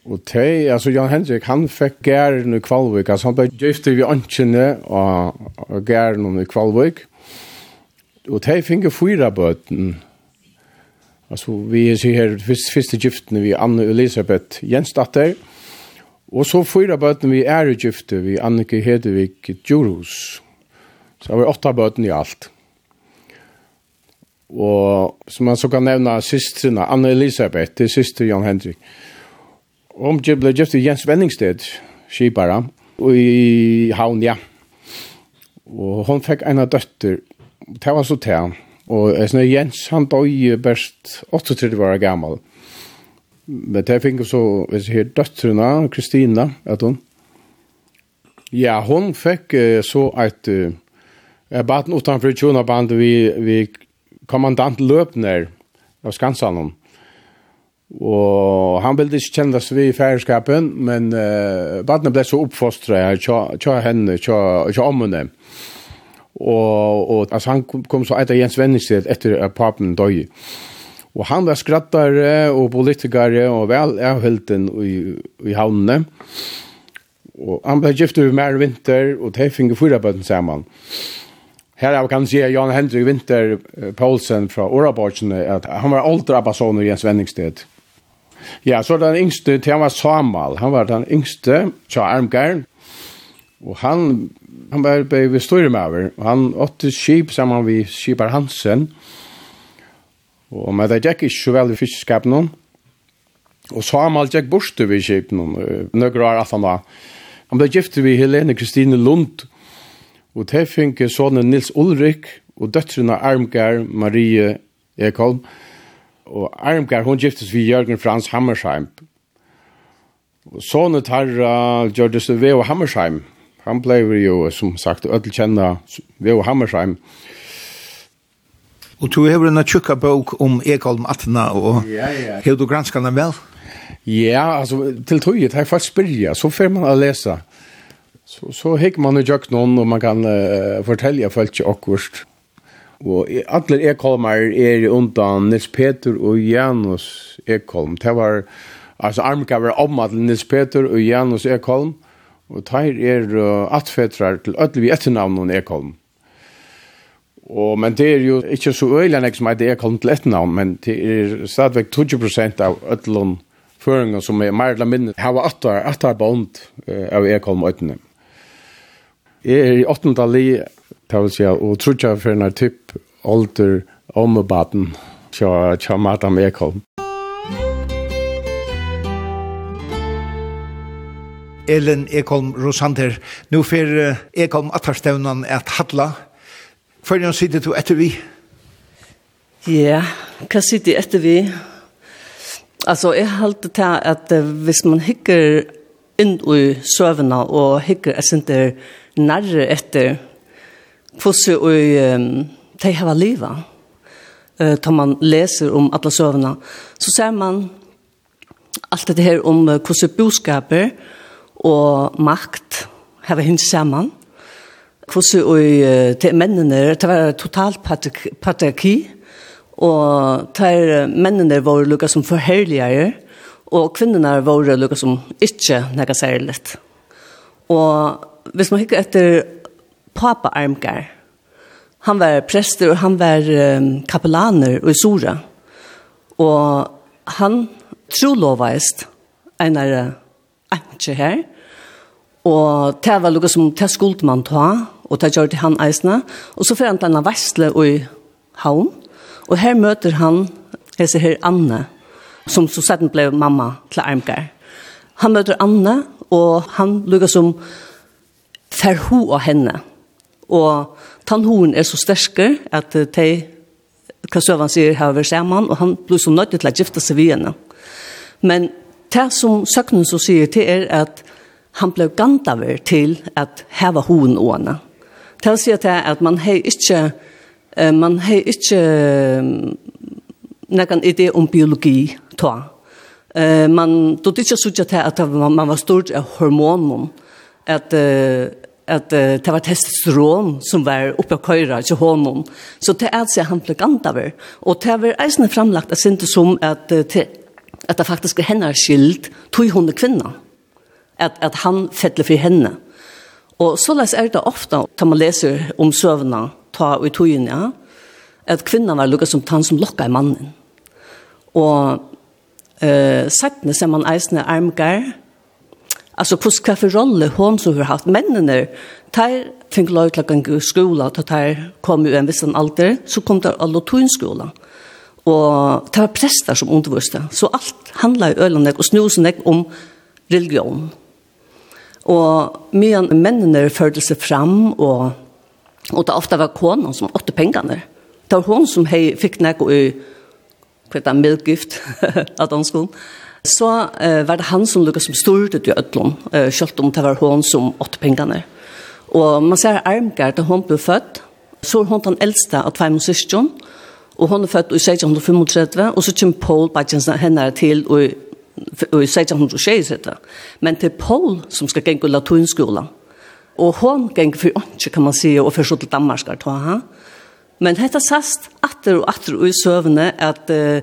C: Og det, altså Jan Hendrik, han fikk gæren i Kvalvik, altså han ble gifte vi ønskjene av gæren i Kvalvik. Og det fikk fyra bøtten, Altså, vi ser her første första vi Anne Elisabeth Jensdatter og så fyra barn vi är gifte vi Annika Hedevik Djurhus. Så har vi åtta barn i alt. Og som man så kan nevna systrarna Anne Elisabeth, det syster Jan Hendrik. Om jag ble gifte Jens Venningsted, skipare, og i Havn, ja. Og hon fekk eina døtter, det var så til Og jeg Jens, han døg best 38 år gammal. Men det finnes så, hvis jeg heter døttrene, Kristina, at hun. Ja, hun fikk så et, jeg bad den utenfor tjona band, vi, vi kommandant Løpner av Skansanen. Og han ville ikke kjenne oss vi i færskapen, men uh, badene ble så oppfostret, tja henne, tja ommene. Ja og, og altså, han kom så etter Jens Venningsted etter at papen døg. Og han var skrattare og politikare og vel avhilden i, i havnene. Og han ble gift over mer vinter, og de finner fyra bøtten sammen. Her er kan se Jan Hendrik Winter Poulsen fra Åraborgsene, at han var åldre abbason i Jens Venningsted. Ja, så den yngste, han var Samal, han var den yngste, Tja Armgern. og han han var på vi står med över han åtte skip samman vi skipar Hansen. Og med det gikk ikke så väl i fiskskap någon. Och Samuel gick bort vid skip noen. Nøkker var at han var. Han ble gift vi Helene Kristine Lund. Og det fikk sonen Nils Ulrik og døtrene Armgar Marie Ekholm. Og Armgar hon giftes vi Jørgen Frans Hammersheim. Och sonen Tarra gjordes vid Hammersheim han blev ju som sagt öll känna vi och Hammersheim.
B: Och du har en tjocka bok om Ekholm Atna och
C: ja, ja.
B: har du granskat den väl?
C: Ja, alltså till tryget här fast spyrja så får man att läsa. Så så hick man ju jag någon och man kan uh, fortälja folk ju akkurst. Och alla Ekholmar är undan Nils Peter och Janus Ekholm. Det var alltså armkaver om att Nils Peter och Janus Ekholm. Mm Og tær er uh, atfetrar til ödlevi etternavn Ekholm. Og, men det er jo ikke så øyelig enn som heter Ekholm til etternavn, men det er stadigvæk 20% av ödlun føringen som er mer eller mindre hava attar, attar bond uh, av Ekholm og øttene. Jeg er i åttende li, det vil si, og trutja for en typ alder om baden, tja, madam Ekholm.
B: Elin Ekholm Rosander. Nå fer Ekholm atvarstevnan at hadla. Førjan sitter du etter vi?
A: Ja, hva sitter jeg etter vi? Altså, jeg halte til at hvis man hikker inn i søvnene og hikker jeg sitter nærre etter hvordan og um, de har livet uh, tar man leser om alle søvnene så ser man alt det her om uh, hvordan boskaper og makt hava hins saman. Hvordan og til mennene, det var totalt patriarki, og til mennene var lukka som forherligere, og kvinnerne var lukka som ikke nega særlig. Og hvis man hikker etter Papa Armgar, han var prester og han var um, kapellaner og sora. Og han trolovaist einar enkje her, Og det var lukket som det skulle man ta, og det gjør det han eisene. Og så får han denne vestle i havn, og her møter han, jeg ser her Anne, som så sett ble mamma til Armgar. Han møter Anne, og han lukker som fer ho av henne. Og tannhoen er så sterske at de, hva søvann sier, har vært sammen, og han blir så nødt til å gifte seg ved henne. Men det som søknen så sier til er at han blev gantaver til at heva hoen åna. Til å si at, at man har ikke man har ikke nekan idé om biologi ta. Eh man då det så att att man var stort av hormonen att att det var testosteron som var uppe och köra till honom. Så det är så han blev gantaver. Och det var eisen framlagt att synte som att att det faktiskt är hennes skild tog hon kvinna at, at han fettler for henne. Og så les er det ofte, da man leser om søvnene, ta og i togene, ja, at kvinnan var lukket som tann som lokka i mannen. Og eh, settene ser man eisende armgar, altså på hva for rolle hun som har haft mennene, tar fikk lov til å gå i skola, da tar kom jo en viss alder, så kom det alle to i skola. Og det var prester som underviste. Så alt handla i ølene og snusen om religion. Og mye mennene følte seg fram, og, og det ofte var konen som åtte pengene. Det var hun som hei, fikk noe i kvittet medgift av danskolen. Så eh, var det han som lukket som stod ut i Øtlån, eh, selv om det var hun som åtte pengene. Og man ser Armgard, da hun ble født, så er hun den eldste av tveim og søstjen, og hun er født i 1635, og så kommer Paul Badjensen henne til i i 1660, men til Paul som skal till latinskolan. Og hon gengu for åndsje, kan man sige, og så til Danmark, ta han. Men hetta sast, atter og atter i søvne, at uh,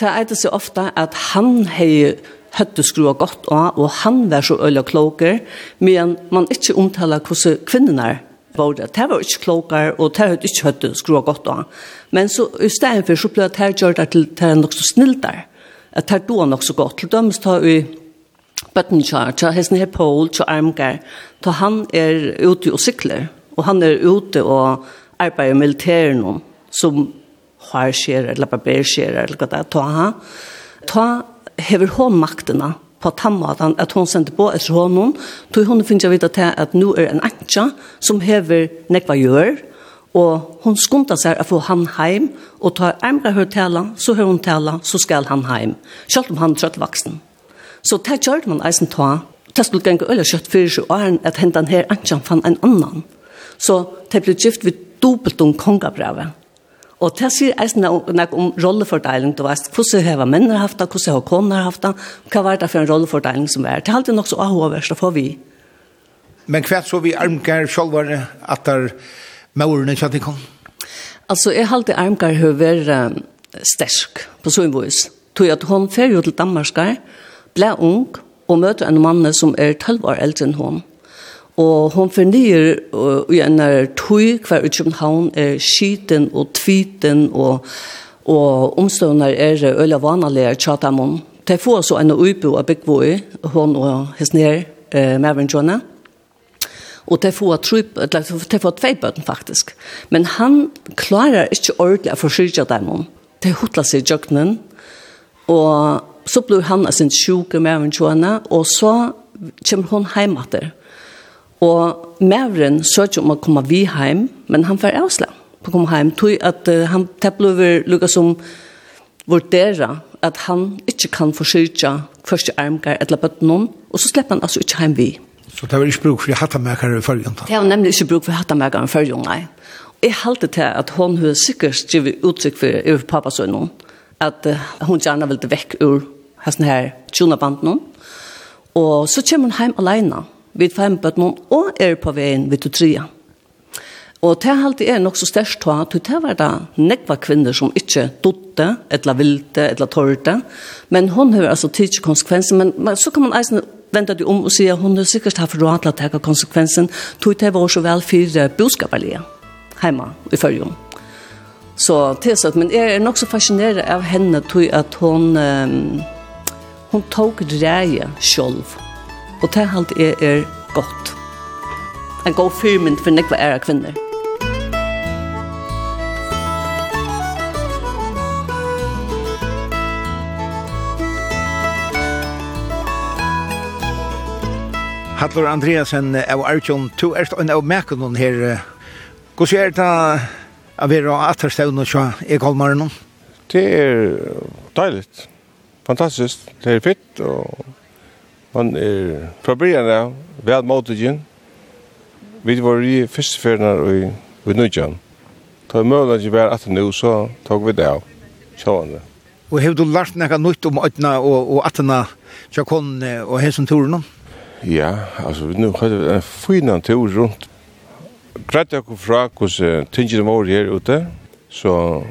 A: det er det så ofte at han hei høtte skrua godt av, og han var så øyla kloker, men man ikke omtaler hvordan kvinnerne er var det. Det var ikke klokere, og det hadde ikke høyt å godt av. Men så, i stedet for så ble det her gjort det til det er nok så snilt der at det då nok så godt. Til dømes tar vi bøtten kjær, til hesten her Paul, til Armgar, til han er ute og sykler, og han er ute og arbeider i militæren, som har skjer, eller barber skjer, eller hva det er, ta han. Ta hever hon maktene, på tammaten, at hon sendte på etter honom, tog hun finner jeg vite til at nå er en antja som hever nekva gjør, og hon skunta seg å få han heim, og ta emre hør tala, så hør hun tala, så skal han heim, selv om han er trøtt vaksen. Så det gjør man eisen ta, det skulle gange øyne kjøtt fyrir sju åren, at hentan her anjan fann en annan. Så det ble gift vid dobbelt om kongabrevet. Og det sier eisen nek om rollefordeling, du veist, hvordan heva menner haft det, hvordan har koner haft det, hva var det for en rollefordeling som er. Det er alltid nok så ahoverst, det får vi.
B: Men hva så vi armgar sjolvare at med ordene kjent kom?
A: Altså, jeg halte Armgar har vært stersk på sånn vis. Tog at hun fer jo til Danmarskar, ble ung og møter en mann som er 12 år eldre enn hun. Og hon fornyer uh, i en tøy hver ut som han er skiten og tviten og, og omstående er øyla vanlige tjatamon. Det får så en uibo av byggvåi, hon og hans nere, eh, Mavren Jonah og det får tro det får två bøten faktisk. men han klarar inte ordentlig å forsyrja dem det hotlar i jøkkenen. Og så blir han av sin sjuke med en tjona och så kommer hon hem åter och mävren söker om å komme vi hem men han får avslag på å komme hem tog at uh, han täpplever lukka som vurdera at han ikke kan forsyrke første armgar eller bøtt noen, og så slipper han altså ikke hem vi
B: Så det var ikke bruk for hattamakere i følgen?
A: Det var nemlig ikke bruk for hattamakere i følgen, nei. Jeg halte til at hun har sikkert skrivet uttrykk for over pappasønnen, at hun gjerne ville vekk ur hesten her tjonabanden. Og så kommer hun hjem alene, vid fem bøtten, og er på veien vid trea. Og det halte er nok så størst to, at det var da nekva kvinner som ikke dotte, eller vilte, eller torte. Men hun har altså tidsk konsekvenser, men, men så kan man eisen venta du om og sier hun har sikkert haft råd til å ta konsekvensen, tog det var så vel för boskaparlige hjemme i følgen. Så tilsatt, men jeg er nok så av henne tog at hon um, hon tog reie selv. Og det halt är er godt. En god fyrmynd for nekva æra kvinner.
B: Hallur Andreasen av Arjun, to erst en av mekonon her. Hvordan er det å være atterstevn og sjå i Kolmaren?
J: Det er deilig. Fantastisk. Det er fitt, og man er fra byen av vel måtidgen. Vi var i første ferien i, i Nudjan. Da er mulig at vi var atter nå, så tok vi det av. Sjående.
B: Og har du lært noe nytt om øyne og, og atterne til å og hesen turen?
J: Ja. Ja, altså nu har vi en fin tur rundt. Greit jeg kom fra hos uh, tingene våre her ute, så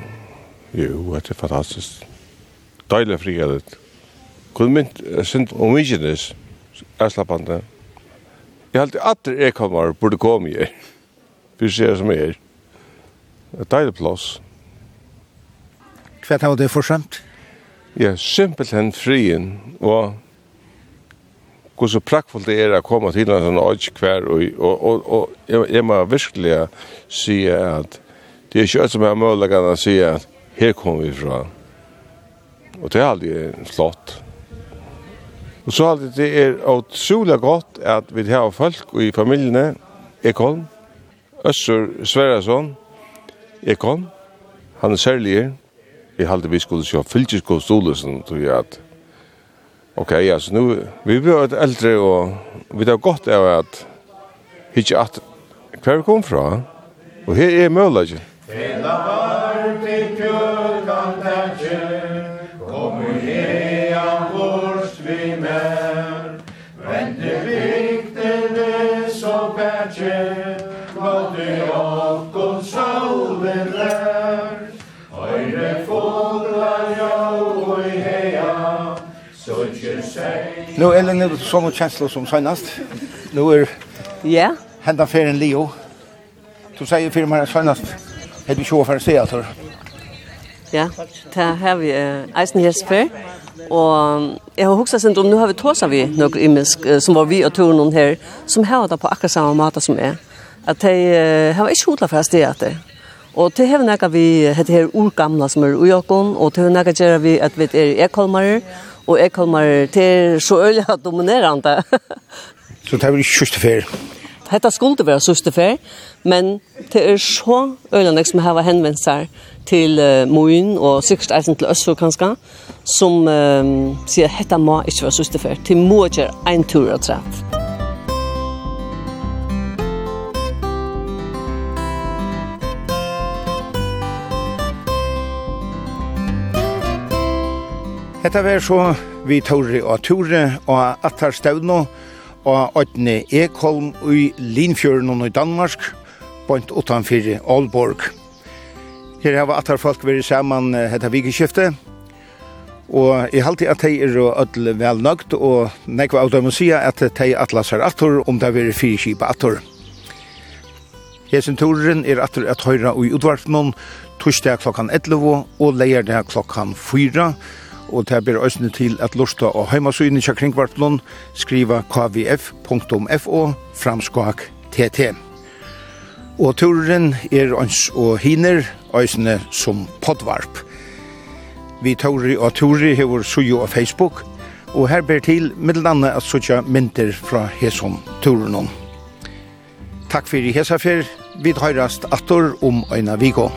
J: jo, det er fantastisk. Deilig fri er det. Kun mynt, sind om Mykines, det, Jeg halte at det er kommer, burde komme her. Vi ser som er. Det er deilig plass.
B: Hva er det for skjønt?
J: Ja, simpelthen frien og hvor så prakkfullt det er å komme til en sånn kvar og, og, og, og jeg, jeg må virkelig si at det er ikke alt som er mulig å si at her kommer vi fra. Og det er aldri flott. Og så aldri det er utrolig godt at vi har folk i familiene, Ekholm, Øssur Sverresson, Ekholm, han er særlig her, jeg vi skulle sjå fylkeskodstolesen, tror jeg at Ok, ja, så nu vi blir et eldre, og vi har godt av at hitta at hver kom fra. Och här är möjligt. Hela var
B: Nu är det nu som känslor som senast. Nu är
A: Ja.
B: Hända för en Leo. Du säger för mig senast. Hade vi sjå för se alltså.
A: Ja, där har vi eisen Jesper. Og jeg har hukset sent om, nu har vi tåsa vi noe imisk, som var vi og turen här her, som har det på akkurat samme måte som är. At de uh, har ikke hodla fra sted etter. Og det har vi noe vi heter her urgamla som er ujokon, og det har noe vi at vi er ekolmarer, og jeg kommer til så øyelig at dominerende.
B: så det er vel ikke sørste ferie?
A: Hetta skulle være sørste fer, men det er så øyelig som har henvendt seg til uh, Moen og sikkert eisen til Østfjord kanskje, som uh, sier at hetta må ikke være sørste fer. til må gjøre en tur og trett.
B: Hetta var så vi Tore og Tore og Attar Stavno og Øtne Ekholm i Linfjörn og i Danmark, bant utanfor Aalborg. Her har Attar folk vært saman hetta vikeskiftet, og jeg halte at de er ødel vel nøgt, og nekva av dem å si at de atlaser Attor om det er fire kjipa Attor. Hesen turen er Attor at høyra i utvartnån, torsdag klokkan 11 og leierdag klokkan 4, og det ber øsne til at lusta og heimasynet kja kringvartlån skriva kvf.fo framskak tt. Og turen er ans og hiner øsne som podvarp. Vi tåri og tåri hever sujo av Facebook, og her ber til middelandet at suja mynter fra hesom turen. Takk fyrir hesafer, vi høyrast attor om øyna viko.